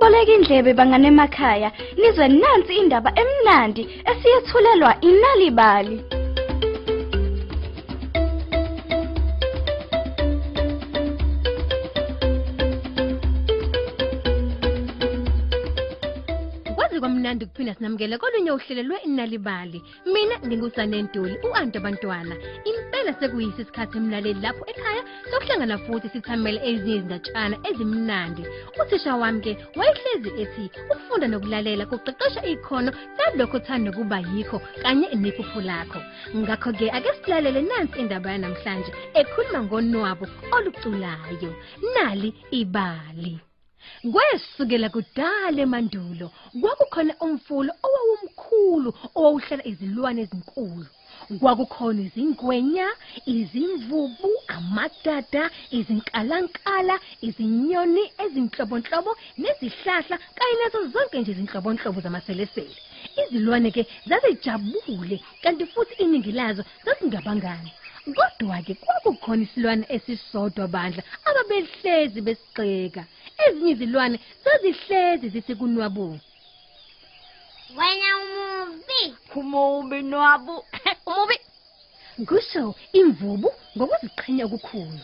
Beka indlebe bangane emakhaya nizwe nansi indaba emnandi esiyethulelwa inalibali. Kwamnandi kuphinda sinamukele kolunye uhlelo lwe-inalibali mina ngingusane ntuli u-anti abantwana impela sekuyisi isikhathi emlaleli lapho ekhaya sokuhlangana futhi sithamele ezinye izindatshana ezimnandi. Uthisha wami-ke wayehlezi ethi ukufunda nokulalela kuqeqesha ikhono salokho othanda ukuba yikho kanye nephupho lakho. Ngakho-ke ake silalele nansi indaba yanamhlanje ekhuluma ngonwabo oluculayo. Nali ibali. Kwesukela kudala emandulo kwakukhona umfulo owawumkhulu owawuhlala izilwane ezinkulu. Kwakukhona izingwenya izimvubu amadada izinkalankala izinyoni ezinhlobonhlobo nezihlahla kanye nazo zonke nje izinhlobonhlobo zamaselesele. Izilwane ke zazijabule kanti futhi iningi lazo zazingabangani. Kodwa-ke kwakukhona isilwane esisodwa bandla ababehlezi besigxeka. Ezinye izilwane zazihlezi zithi kunwabu Wena umubi. Umubi nwabu. Umubi. kusho imvubu ngokuziqhenya okukhulu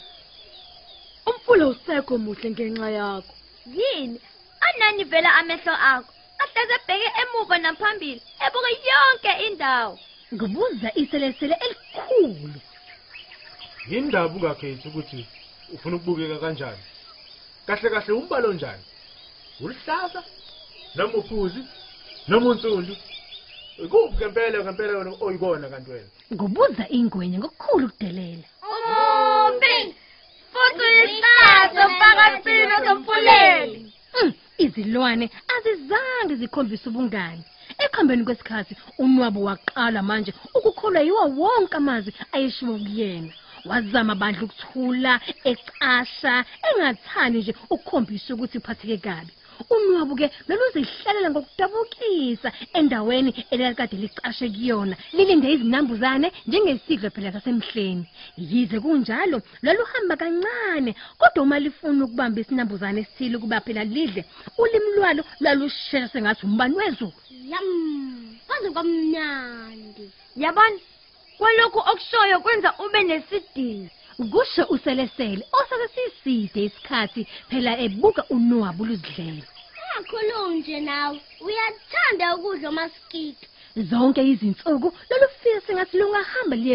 Umfulo usekho muhle ngenxa yakho. Yini? Anani vela amehlo akho. Ahleze ebheke emuva naphambili. Ebuka yonke indawo. ngubuza iselesele elikhulu Yindaba ungakhethi ukuthi ufuna ukubukeka kanjani. Kahle kahle umbalo njani? Uluhlaza noma uphuzi noma unsundu? Ikuphi ngempela ngempela wena oyikona kanti wena? ngubuza ingwenya ngokukhulu ukudelela Umubi. Futhi isihlazo phakathini somfuleni. Mm, izilwane azizange zikhombise ubungani ekuhambeni kwesikhathi unwabo waqala manje ukukholwa yiwo wonke amazwi ayeshiwo kuyena wazama bandla ukuthula ecasha engathani nje ukukhombisa ukuthi uphatheke kabi unwabu ke loluzihlalela ngokudabukisa endaweni elalikade licashe kuyona lilinde izinambuzane njengesidlo phela sasemhleni yize kunjalo laluhamba kancane kodwa uma lifuna ukubamba isinambuzane esithile ukuba phela lidle ulimi lwalo lwalushesha sengathi umbani wezulu Yam. Kwaze kwamnandi. Yabona? Kwalokhu okushoyo kwenza ube nesidingo. kusho uselesele osake siside isikhathi phela ebuka unwabu luzidlela Ungakhulumi nje nawe. Uyathanda ukudla masikiki. zonke izinsuku lolufika sengathi lungahamba liye